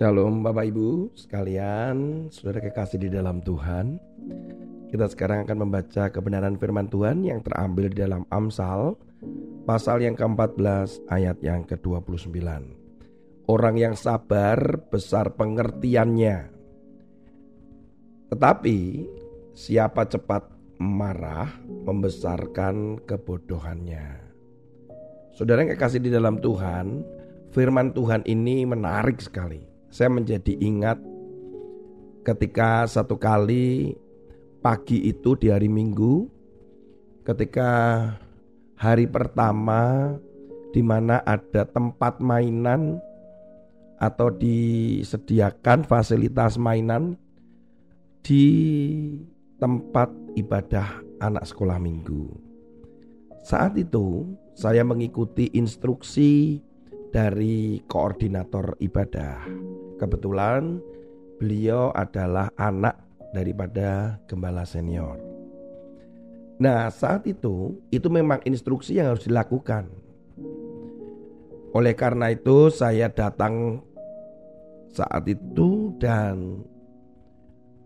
Shalom Bapak Ibu sekalian, saudara kekasih di dalam Tuhan. Kita sekarang akan membaca kebenaran firman Tuhan yang terambil di dalam Amsal pasal yang ke-14 ayat yang ke-29. Orang yang sabar besar pengertiannya. Tetapi siapa cepat marah membesarkan kebodohannya. Saudara yang kekasih di dalam Tuhan, firman Tuhan ini menarik sekali saya menjadi ingat ketika satu kali pagi itu di hari Minggu ketika hari pertama di mana ada tempat mainan atau disediakan fasilitas mainan di tempat ibadah anak sekolah minggu. Saat itu saya mengikuti instruksi dari koordinator ibadah. Kebetulan beliau adalah anak daripada gembala senior. Nah, saat itu itu memang instruksi yang harus dilakukan. Oleh karena itu saya datang saat itu dan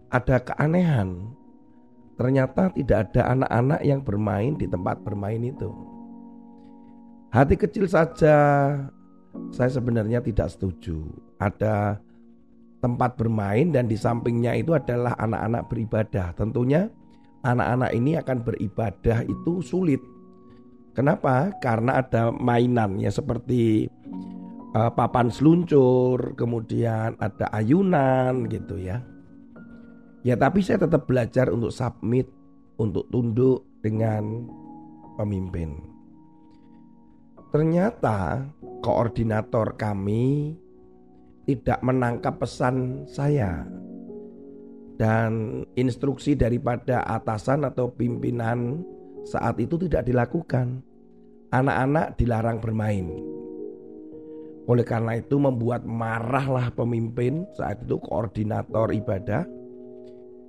ada keanehan. Ternyata tidak ada anak-anak yang bermain di tempat bermain itu. Hati kecil saja saya sebenarnya tidak setuju. Ada tempat bermain dan di sampingnya itu adalah anak-anak beribadah. Tentunya anak-anak ini akan beribadah itu sulit. Kenapa? Karena ada mainan ya seperti uh, papan seluncur, kemudian ada ayunan gitu ya. Ya tapi saya tetap belajar untuk submit, untuk tunduk dengan pemimpin. Ternyata koordinator kami tidak menangkap pesan saya dan instruksi daripada atasan atau pimpinan saat itu tidak dilakukan. Anak-anak dilarang bermain. Oleh karena itu membuat marahlah pemimpin saat itu koordinator ibadah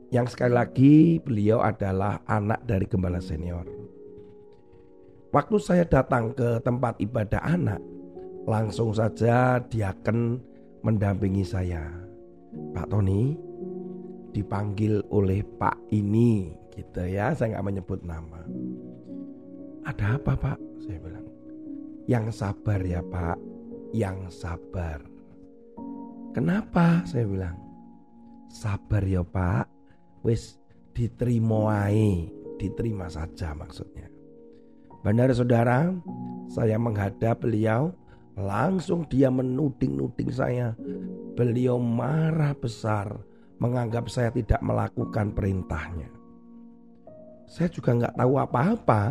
yang sekali lagi beliau adalah anak dari gembala senior. Waktu saya datang ke tempat ibadah anak, langsung saja dia akan mendampingi saya. Pak Tony dipanggil oleh Pak ini gitu ya, saya nggak menyebut nama. Ada apa Pak? Saya bilang. Yang sabar ya Pak, yang sabar. Kenapa? Saya bilang. Sabar ya Pak, wis diterima diterima saja maksudnya. Benar saudara, saya menghadap beliau, langsung dia menuding-nuding saya. Beliau marah besar, menganggap saya tidak melakukan perintahnya. Saya juga nggak tahu apa-apa,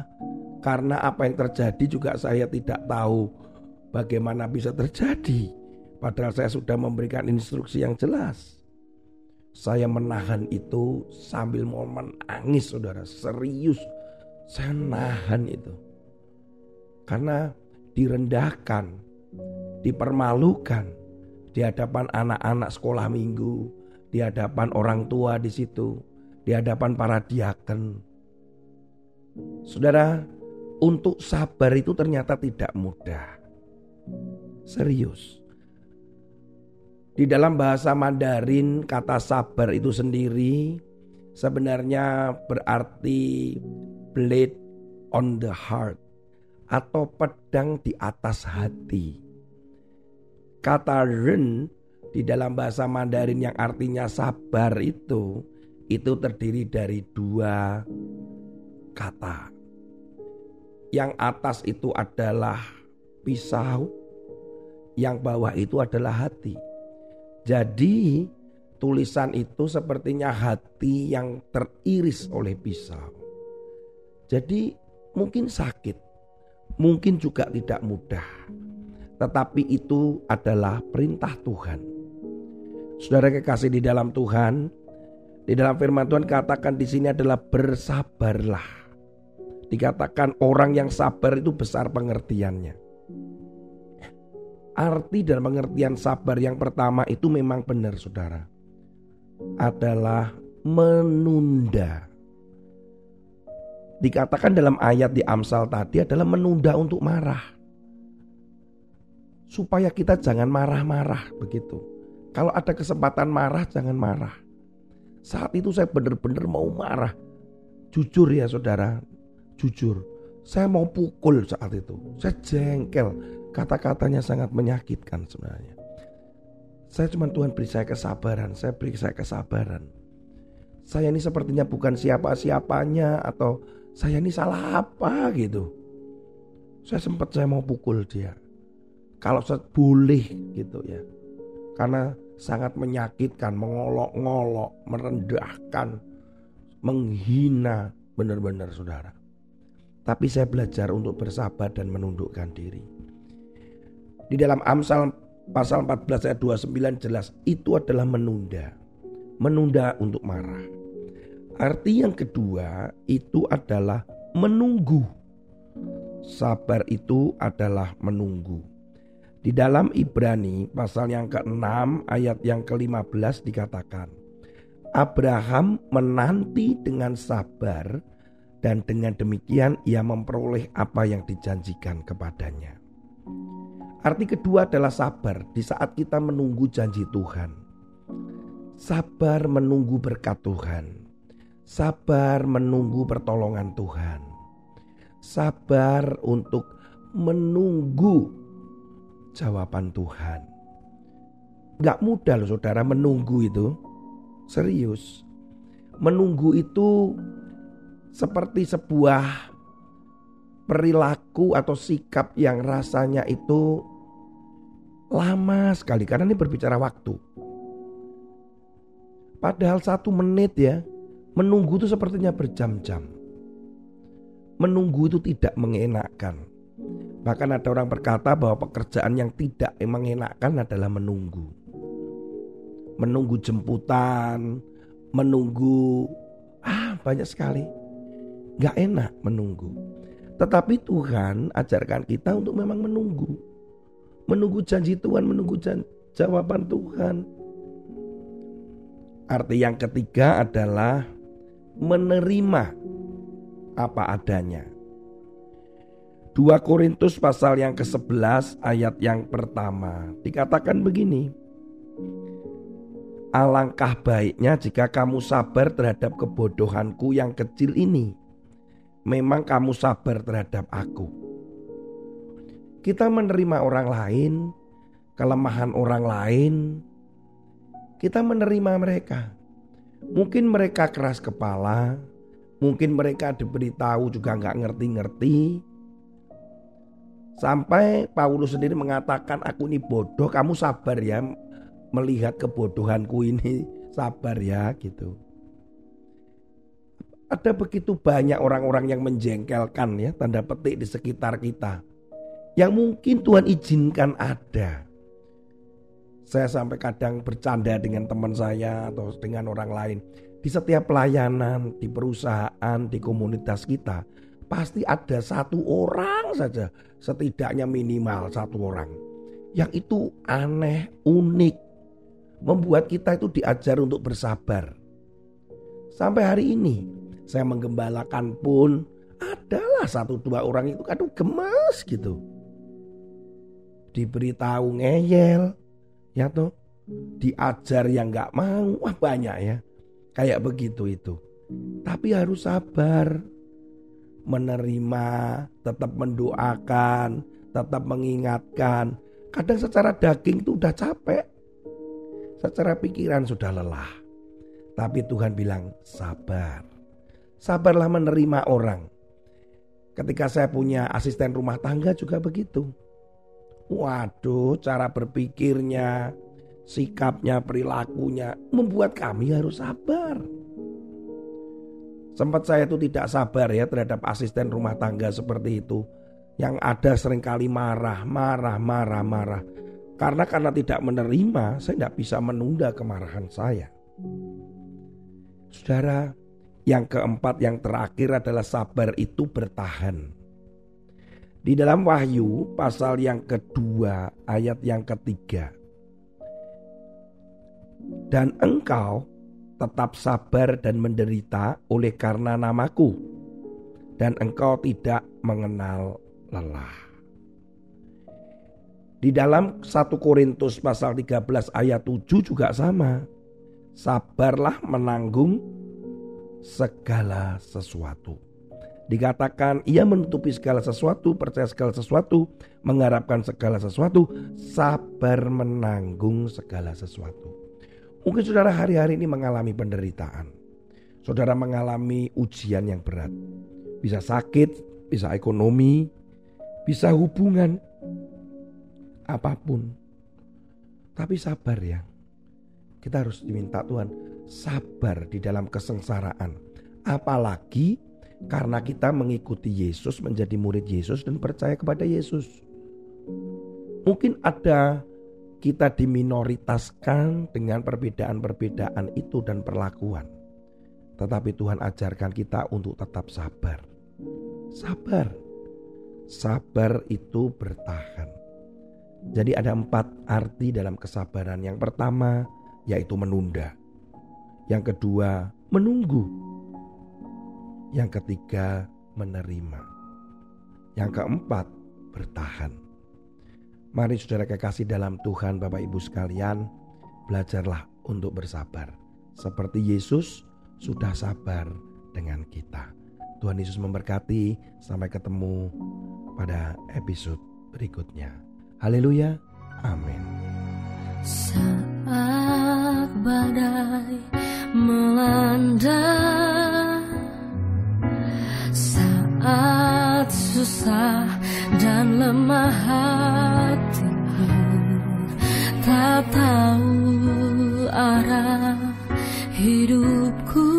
karena apa yang terjadi juga saya tidak tahu bagaimana bisa terjadi. Padahal saya sudah memberikan instruksi yang jelas. Saya menahan itu sambil mau menangis saudara, serius. Saya nahan itu. Karena direndahkan, dipermalukan di hadapan anak-anak sekolah minggu, di hadapan orang tua di situ, di hadapan para diaken. Saudara, untuk sabar itu ternyata tidak mudah. Serius. Di dalam bahasa Mandarin kata sabar itu sendiri sebenarnya berarti blade on the heart atau pedang di atas hati. Kata ren di dalam bahasa Mandarin yang artinya sabar itu itu terdiri dari dua kata. Yang atas itu adalah pisau, yang bawah itu adalah hati. Jadi tulisan itu sepertinya hati yang teriris oleh pisau. Jadi mungkin sakit, mungkin juga tidak mudah. Tetapi itu adalah perintah Tuhan. Saudara kekasih di dalam Tuhan, di dalam firman Tuhan katakan di sini adalah bersabarlah. Dikatakan orang yang sabar itu besar pengertiannya. Arti dan pengertian sabar yang pertama itu memang benar saudara. Adalah menunda. Dikatakan dalam ayat di Amsal tadi adalah menunda untuk marah. Supaya kita jangan marah-marah begitu. Kalau ada kesempatan marah jangan marah. Saat itu saya benar-benar mau marah. Jujur ya saudara, jujur. Saya mau pukul saat itu. Saya jengkel. Kata-katanya sangat menyakitkan sebenarnya. Saya cuma Tuhan beri saya kesabaran. Saya beri saya kesabaran. Saya ini sepertinya bukan siapa-siapanya atau saya ini salah apa gitu. Saya sempat saya mau pukul dia. Kalau boleh gitu ya. Karena sangat menyakitkan, mengolok-ngolok, merendahkan, menghina benar-benar saudara. Tapi saya belajar untuk bersabar dan menundukkan diri. Di dalam Amsal pasal 14 ayat 29 jelas itu adalah menunda. Menunda untuk marah. Arti yang kedua itu adalah menunggu. Sabar itu adalah menunggu. Di dalam Ibrani pasal yang ke-6 ayat yang ke-15 dikatakan Abraham menanti dengan sabar dan dengan demikian ia memperoleh apa yang dijanjikan kepadanya. Arti kedua adalah sabar di saat kita menunggu janji Tuhan. Sabar menunggu berkat Tuhan sabar menunggu pertolongan Tuhan, sabar untuk menunggu jawaban Tuhan. Gak mudah loh saudara menunggu itu, serius. Menunggu itu seperti sebuah perilaku atau sikap yang rasanya itu lama sekali karena ini berbicara waktu. Padahal satu menit ya Menunggu itu sepertinya berjam-jam. Menunggu itu tidak mengenakkan. Bahkan ada orang berkata bahwa pekerjaan yang tidak mengenakkan adalah menunggu. Menunggu jemputan, menunggu ah banyak sekali. Gak enak menunggu. Tetapi Tuhan ajarkan kita untuk memang menunggu. Menunggu janji Tuhan, menunggu jawaban Tuhan. Arti yang ketiga adalah menerima apa adanya. 2 Korintus pasal yang ke-11 ayat yang pertama dikatakan begini. Alangkah baiknya jika kamu sabar terhadap kebodohanku yang kecil ini. Memang kamu sabar terhadap aku. Kita menerima orang lain, kelemahan orang lain, kita menerima mereka. Mungkin mereka keras kepala, mungkin mereka diberitahu juga nggak ngerti-ngerti. Sampai Paulus sendiri mengatakan aku ini bodoh, kamu sabar ya melihat kebodohanku ini, sabar ya gitu. Ada begitu banyak orang-orang yang menjengkelkan ya tanda petik di sekitar kita. Yang mungkin Tuhan izinkan ada. Saya sampai kadang bercanda dengan teman saya atau dengan orang lain. Di setiap pelayanan, di perusahaan, di komunitas kita, pasti ada satu orang saja, setidaknya minimal satu orang. Yang itu aneh, unik, membuat kita itu diajar untuk bersabar. Sampai hari ini, saya menggembalakan pun adalah satu dua orang itu aduh gemes gitu. Diberitahu ngeyel, ya toh diajar yang nggak mau wah banyak ya kayak begitu itu tapi harus sabar menerima tetap mendoakan tetap mengingatkan. Kadang secara daging itu udah capek. Secara pikiran sudah lelah. Tapi Tuhan bilang sabar. Sabarlah menerima orang. Ketika saya punya asisten rumah tangga juga begitu. Waduh, cara berpikirnya, sikapnya, perilakunya membuat kami harus sabar. Sempat saya itu tidak sabar ya terhadap asisten rumah tangga seperti itu. Yang ada sering kali marah, marah, marah, marah. Karena karena tidak menerima, saya tidak bisa menunda kemarahan saya. Saudara, yang keempat, yang terakhir adalah sabar itu bertahan. Di dalam Wahyu pasal yang kedua ayat yang ketiga. Dan engkau tetap sabar dan menderita oleh karena namaku. Dan engkau tidak mengenal lelah. Di dalam 1 Korintus pasal 13 ayat 7 juga sama. Sabarlah menanggung segala sesuatu. Dikatakan ia menutupi segala sesuatu, percaya segala sesuatu, mengharapkan segala sesuatu, sabar menanggung segala sesuatu. Mungkin saudara hari-hari ini mengalami penderitaan. Saudara mengalami ujian yang berat. Bisa sakit, bisa ekonomi, bisa hubungan, apa pun. Tapi sabar ya. Kita harus diminta Tuhan sabar di dalam kesengsaraan. Apalagi karena kita mengikuti Yesus, menjadi murid Yesus dan percaya kepada Yesus. Mungkin ada kita diminoritaskan dengan perbedaan-perbedaan itu dan perlakuan. Tetapi Tuhan ajarkan kita untuk tetap sabar. Sabar. Sabar itu bertahan. Jadi ada empat arti dalam kesabaran. Yang pertama yaitu menunda. Yang kedua menunggu. Yang ketiga menerima. Yang keempat bertahan. Mari saudara kekasih dalam Tuhan Bapak Ibu sekalian belajarlah untuk bersabar. Seperti Yesus sudah sabar dengan kita. Tuhan Yesus memberkati. Sampai ketemu pada episode berikutnya. Haleluya. Amin. Saat badai melanda Saat susah dan lemah tahu arah hidupku.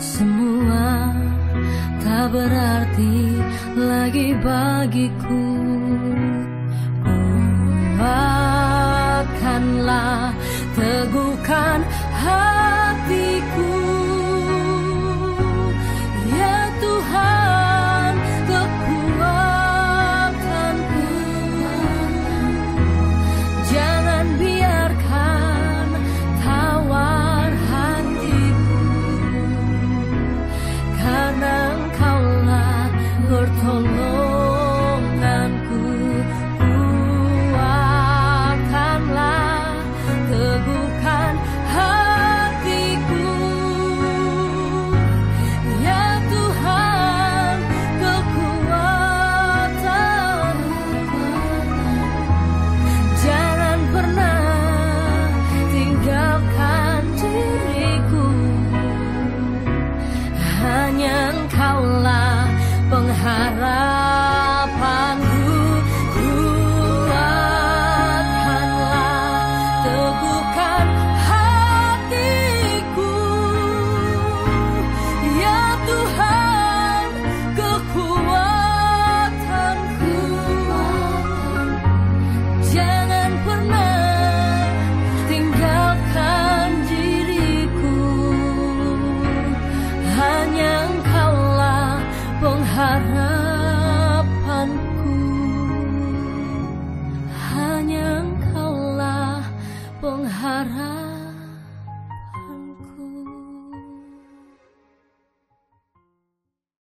Semua tak berarti lagi bagiku. Kuatkanlah, teguhkan hatiku